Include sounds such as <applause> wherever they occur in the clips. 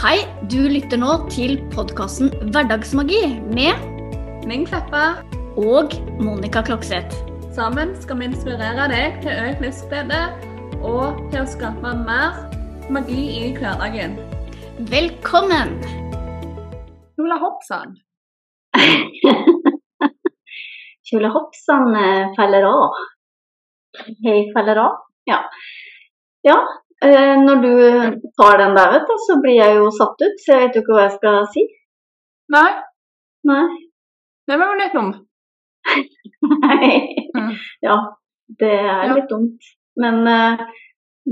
Hei, du lytter nå til podkasten Hverdagsmagi med Ming Kleppa. og Monica Klokseth. Sammen skal vi inspirere deg til økt livsglede og til å skape mer magi i hverdagen. Velkommen! Kjola hoppsann. <laughs> Kjola hoppsan eh, faller av. Hei, faller av. Ja. ja. Eh, Når du tar den der, vet du, så blir jeg jo satt ut, så jeg vet jo ikke hva jeg skal si. Nei, Nei. det var jo litt dum. Mm. ja, det er Ja. litt dumt. Men eh,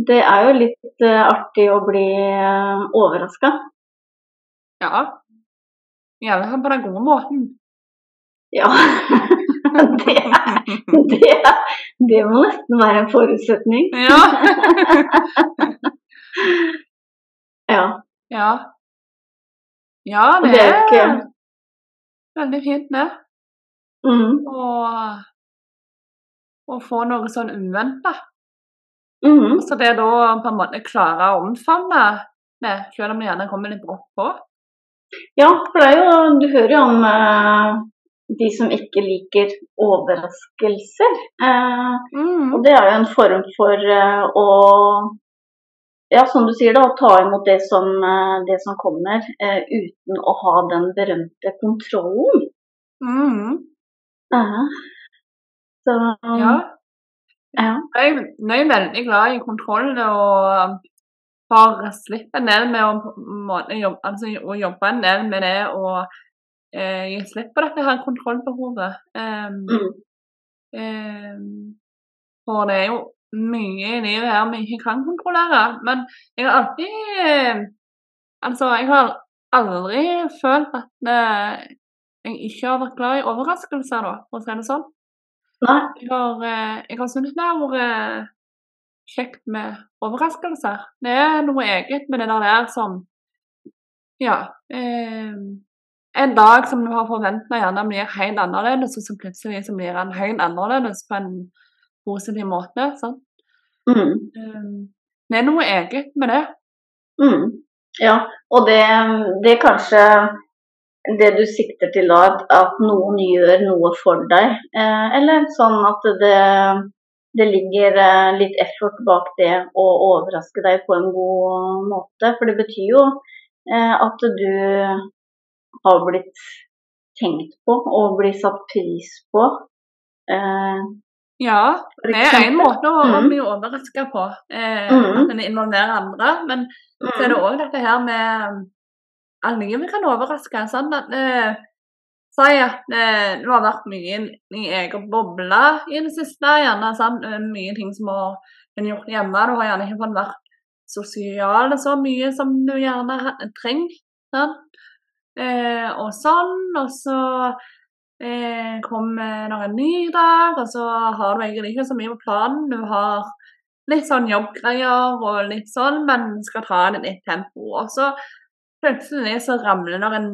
det er jo litt eh, artig å bli uh, overraska. Ja. Gjerne på den gode måten. Ja. <laughs> <laughs> det, det, det må nesten være en forutsetning. Ja. <laughs> Ja. ja. Ja, det det er er ikke veldig fint, det. mm, Og å få noe sånn uventa. mm, Så det da på en måte klare å omfavne det, selv om det gjerne kommer litt brått på. Ja, for det er jo Du hører jo om eh, de som ikke liker overraskelser. Eh, Mm. og det er jo en form for eh, å Ja, som du sier, da, å ta imot det som, eh, det som kommer, eh, uten å ha den berømte kontrollen. Mm. Så Ja. ja. Jeg, jeg er veldig glad i kontroll og har slitt en del med å, må, jobbe, altså, å jobbe en del med det og eh, gi slipp på dette her kontrollbehovet. Um, Mm. um, for det er jo mye i livet her vi ikke kan kontrollere. Men jeg har alltid eh, Altså, jeg har aldri følt at eh, jeg ikke har vært glad i overraskelser, da, for å si det sånn. Jeg har, eh, jeg har syntes det har vært kjekt med overraskelser. Det er noe eget med det der, der som Ja. Eh, en dag som du har forventa gjerne blir helt annerledes, og så plutselig så blir den helt annerledes på en positiv måte. Sånn. Mm. Eh, det er noe eget med det. Mm. Ja, og det, det er kanskje det du sikter til da, at, at noen gjør noe for deg. Eh, eller sånn at det, det ligger eh, litt effort bak det å overraske deg på en god måte. For det betyr jo eh, at du har blitt tenkt på og blir satt pris på. Eh, Ja, det er en måte å, Mm. bli overraska på. Eh, Mm. At en involverer andre. Men så er det Mm. òg dette her med at vi kan overraske. sånn At, eh, Si at eh, du har vært mye i, i egen boble i det siste. gjerne? Eh, Mye ting som har blitt gjort hjemme. Du har gjerne ikke fått vært sosial så mye som du gjerne trenger. trengt. Eh, og sånn. Og så eh, kommer det en ny dag, og så har du egentlig ikke så mye på planen. Du har litt sånn jobbgreier og litt sånn, men skal ta det litt tempo. Og så plutselig så ramler det en,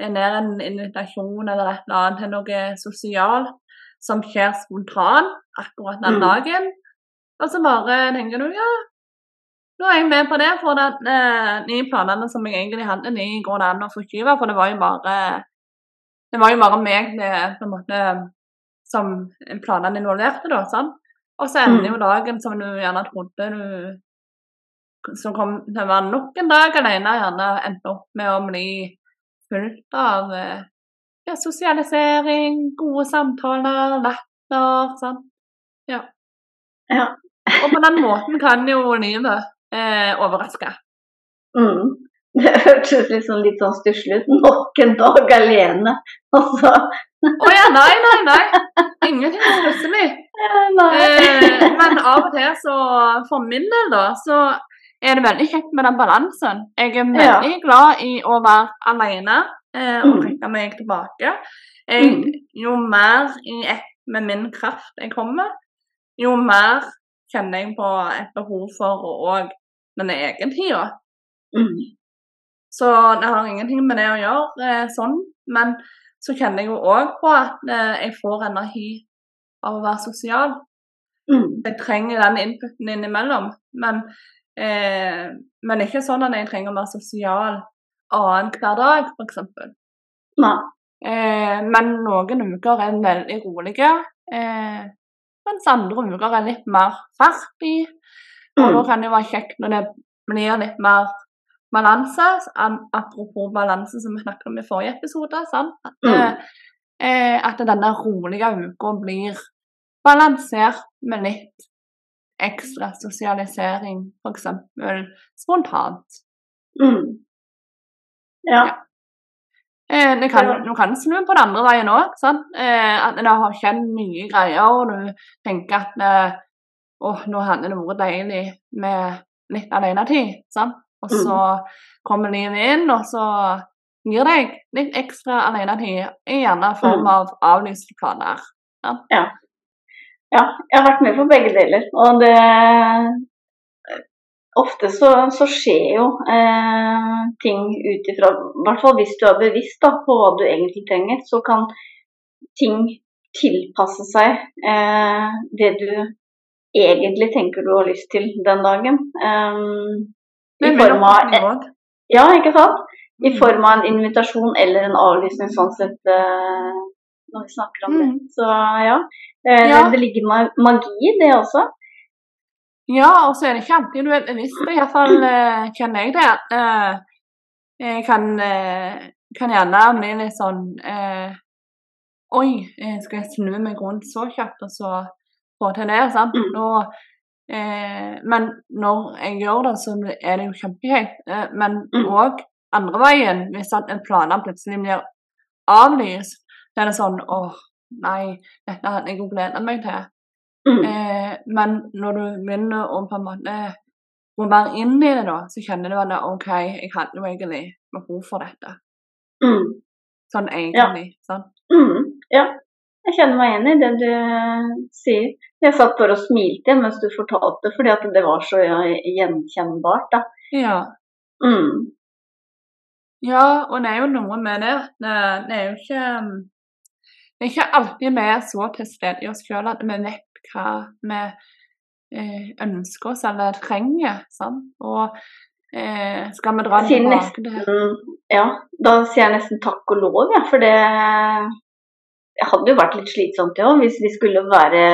en ned en invitasjon eller et eller annet til noe sosialt som skjer spontant akkurat den Mm. dagen. Og så bare tenker du ja, nå er jeg med på det, for den, eh, de planene som jeg egentlig hadde, de går det an å forskyve. For det var jo bare det var jo bare meg det, på en måte, som planene involverte, da. sånn. Og så ender Mm. jo dagen som du gjerne trodde du Som kom til å være nok en dag alene, gjerne endte opp med å bli fullt av eh, ja, sosialisering, gode samtaler, latter. sånn. Ja. Ja. Og på den måten kan jo livet eh, overraska. Mm. <laughs> Det hørtes liksom litt sånn stusslig ut. Nok en dag alene. Altså, Å ja, nei, nei, nei. Ingenting er stusslig. <laughs> Eh, men av og til, så for min del, da, så er det veldig kjekt med den balansen. Jeg er veldig glad i å være alene eh, og Mm. trekke meg tilbake. Jeg, Mm. jo mer i ett med min kraft jeg kommer, jo mer kjenner jeg på et behov for å òg den egen tida. Mm. Så det har ingenting med det å gjøre eh, sånn, men så kjenner jeg jo òg på at eh, jeg får energi av å være sosial. Mm. Jeg trenger den inputen innimellom. Men Eh, men ikke sånn at jeg trenger å være sosial annenhver dag, f.eks. Nei. Eh, men noen uker er veldig rolige, eh, mens andre uker er litt mer fart i. Og Mm. da kan det være kjekt når det blir litt mer balanse. Apropos balanse, som vi snakket om i forrige episode. Sant? At, Mm. eh, eh, at denne rolige uka blir balansert med litt ekstra sosialisering, f.eks. spontant. Mm. Ja. Ja. Eh, kan, Du kan snu på den andre veien òg. Eh, at du har kjent mye greier, og du tenker at eh, åh, nå handler det vært deilig med litt alenetid. Sant? Og så kommer livet inn, og så gir deg litt ekstra alenetid, gjerne i form Mm. av avlyste planer. Ja, jeg har vært med på begge deler. Og det Ofte så, så skjer jo eh, ting ut ifra I hvert fall hvis du er bevisst da, på hva du egentlig trenger, så kan ting tilpasse seg eh, det du egentlig tenker du har lyst til den dagen. Um, I form av. Ja, ikke sant? I Mm. form av en invitasjon eller en avlysning, sånn sett, eh, når vi snakker om det. Mm. Så ja. Eh, Ja. Det, ligger magi i det også. Ja, og så er det ikke alltid du er bevisst det. Iallfall uh, kjenner jeg det. Eh, jeg kan, eh, kan gjerne bli litt sånn eh, Oi, eh, skal jeg snu meg rundt så kjapt og så få til det? sant? Mm. Nå, eh, men når jeg gjør det, så er det jo kjempegøy. Eh, men Mm. andre veien, hvis at en planer plutselig blir avlyst, så er det sånn åh, nei, dette hadde jeg jo gleda meg til. Mm. Eh, men når du begynner å på en måte gå mer inn i det, da, så kjenner du at OK, jeg hadde jo egentlig behov for dette. Mm. Sånn egentlig. sant? Mm. Ja. Jeg kjenner meg igjen i det du eh, sier. Jeg satt bare og smilte mens du fortalte, fordi at det var så gjenkjennbart. da. Ja. Mm. ja, og det er jo noe med det. Det, det er jo ikke um, Det er ikke alltid vi er så til stede i oss sjøl at vi vet hva vi eh, ønsker oss eller trenger. sant? Og eh, skal vi dra det Sier tilbake nesten, til ja, da sier jeg nesten takk og lov, ja, for det det hadde jo vært litt slitsomt det òg, hvis vi skulle være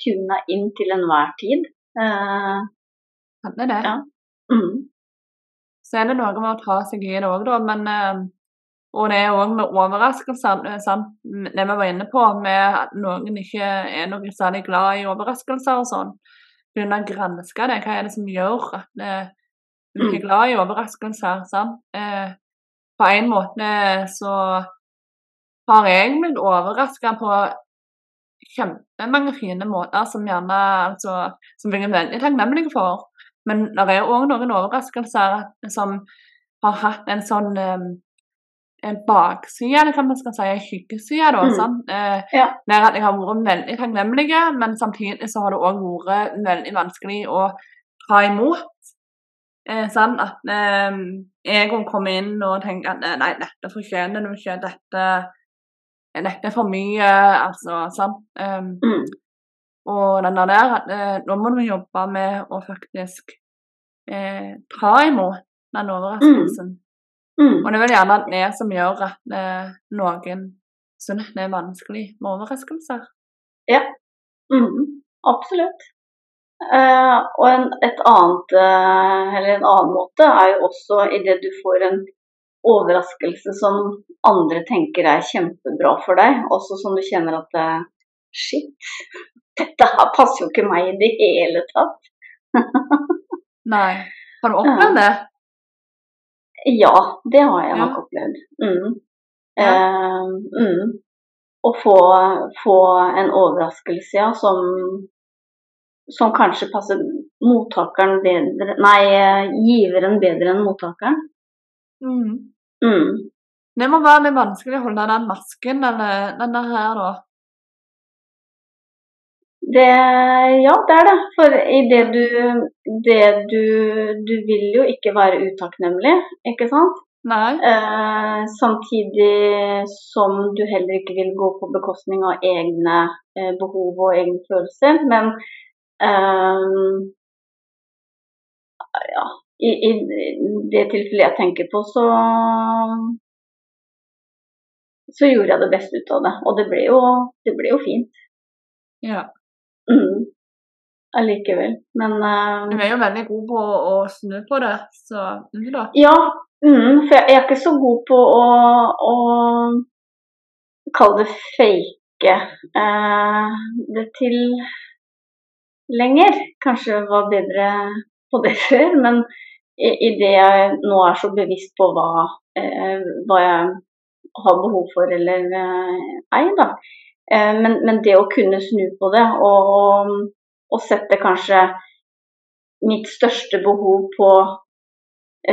tuna inn til enhver tid. Eh, Hadde det. Ja. mm. Så er det noe med å ta seg i det òg, da. Men, eh, og det er òg med overraskelser. eh, sant? Det vi var inne på med at noen ikke er noe særlig glad i overraskelser og sånn. Begynne å granske det. Hva er det som gjør at du ikke er glad i overraskelser? sant? På en måte så har jeg blitt overraska på kjempemange fine måter som gjerne altså, som jeg er veldig takknemlig for. Men det er òg noen overraskelser som har hatt en sånn um, en bakside, eller hva man skal si, en skyggeside. da, Mm. Sånn, Eh, Ja. Der at jeg har vært veldig takknemlig, men samtidig så har det òg vært veldig vanskelig å ta imot. Eh, sånn At eh, jeg kommer inn og tenker at nei, dette fortjener du ikke, dette, dette er for mye, altså. sant? Um, Mm. og den der at eh, nå må du jobbe med å faktisk eh, ta imot den overraskelsen. Mm. Og det er vel gjerne det som gjør at eh, noen syns det er vanskelig med overraskelser. Mm, absolutt. Uh, og en, et annet, uh, eller en annen måte er jo også idet du får en overraskelse som andre tenker er kjempebra for deg, også som du kjenner at eh, Shit, <laughs> dette her passer jo ikke meg i det hele tatt. <laughs> Nei. Har du opplevd det? Ja, det har jeg Ja. nok opplevd. Mm. Ja. Uh, mm. Å få, få en overraskelse ja, som, som kanskje passer mottakeren bedre Nei, eh, giveren bedre enn mottakeren. Mm. Mm. Det må være litt vanskelig å holde den masken, eller den der her, da. Det, ja, det er det. For i det du, det du Du vil jo ikke være utakknemlig, ikke sant? Nei. Eh, samtidig som du heller ikke vil gå på bekostning av egne eh, behov og egne følelser. Men eh, ja, i, i det tilfellet jeg tenker på, så så gjorde jeg det beste ut av det. Og det ble jo, det ble jo fint. Ja. Mm. Allikevel. Men uh, Du er jo veldig god på å snu på det, så mm, da. Ja, mm, for jeg, jeg er ikke så god på å, å kalle det fake uh, det til lenger. Kanskje var bedre på det før, men i, det jeg nå er så bevisst på hva, eh, hva jeg har behov for eller ei, da. Men, men, det å kunne snu på det og, og sette kanskje mitt største behov på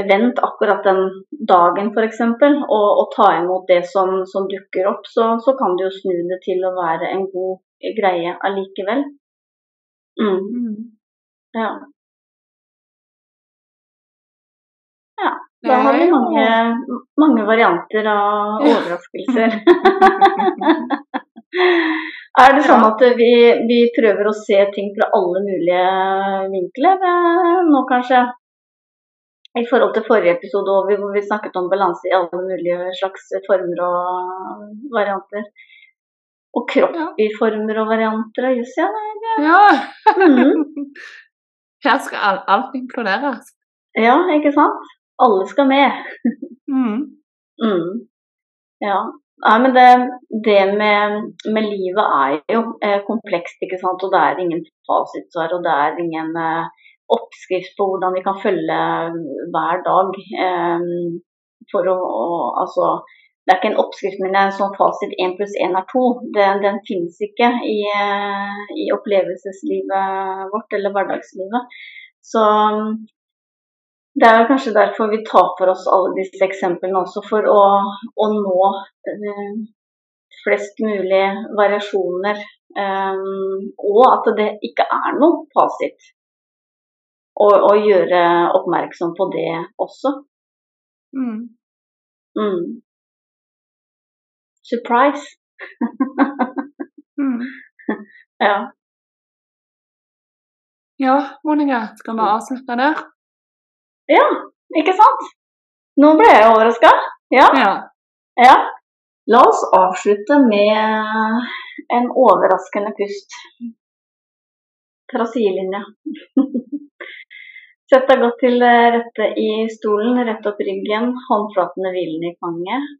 vent akkurat den dagen f.eks., og, og ta imot det som, som dukker opp, så, så, kan du jo snu det til å være en god greie allikevel. Mm. Mm. Ja. Ja. Da har vi mange, mange varianter av overraskelser. <laughs> er det sånn at vi, vi, prøver å se ting fra alle mulige vinkler eh, nå, kanskje? I forhold til forrige episode hvor vi snakket om balanse i alle mulige slags former og varianter. Og kropp ja. i former og varianter. Just, ja, ja. Mm. <laughs> Her skal alt inkluderes. Ja, ikke sant? Alle skal med. mm. Mm. Ja. Nei, men det, det med, med, livet er jo eh, komplekst, ikke sant. Og det er ingen fasitsvar, og det er ingen eh, oppskrift på hvordan vi kan følge hver dag. Eh, for å, å, altså, det er ikke en oppskrift, men en sånn fasit én pluss én er to. Den, den finnes ikke i, eh, i, opplevelseslivet vårt eller hverdagslivet. Så det er kanskje derfor vi tar for oss alle disse eksemplene også, for å, å nå eh, flest mulig variasjoner. Eh, og at det ikke er noe fasit. Og, og gjøre oppmerksom på det også. Mm. Mm. Surprise! mm. <laughs> Ja. Ja, Monica, skal vi avslutte der? Ja, ikke sant? Nå ble jeg overraska. Ja. ja. ja. La oss avslutte med en overraskende pust fra sidelinja. <laughs> Sett deg godt til rette i stolen, rett opp ryggen, håndflatene hvilende i fanget.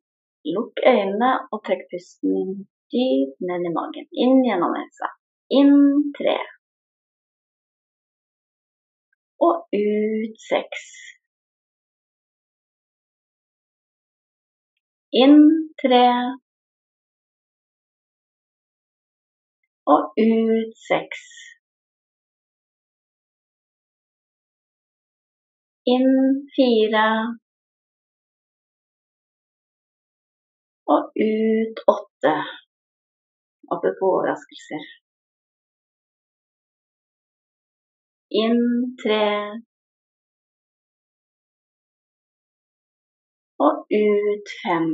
Lukk øynene og trekk pusten dypt ned i magen. Inn gjennom nesa. Inn tre. Og ut seks. Inn tre og ut seks. Inn fire og ut åtte. Oppe på overraskelser. Inn tre og ut fem.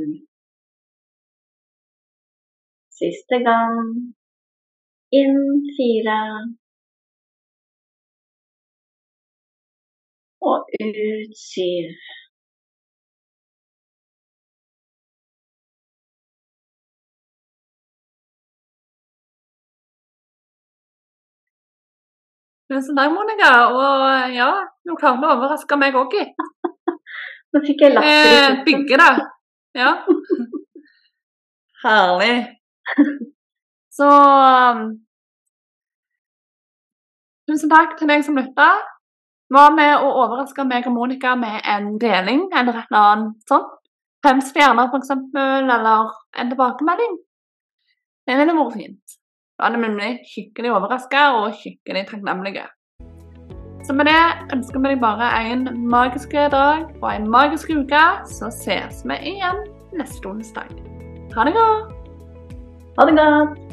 Siste gang. Inn fire og ut syv. Tusen takk, Monica. Og ja, du klarte å overraske meg òg. <laughs> Nå fikk jeg latter eh, Bygge da. Ja. <laughs> Herlig. <laughs> Så um, Tusen takk til deg som lytta. Var med å overraske meg og Monica med en deling eller et eller annet sånt. Fem stjerner, f.eks., eller en tilbakemelding. Det ville vært fint. Er vi nemlig skikkelig overraska og skikkelig takknemlige. Så med det ønsker vi deg bare en magisk dag og en magisk uke, så ses vi igjen neste onsdag. Ha det godt. Ha det godt.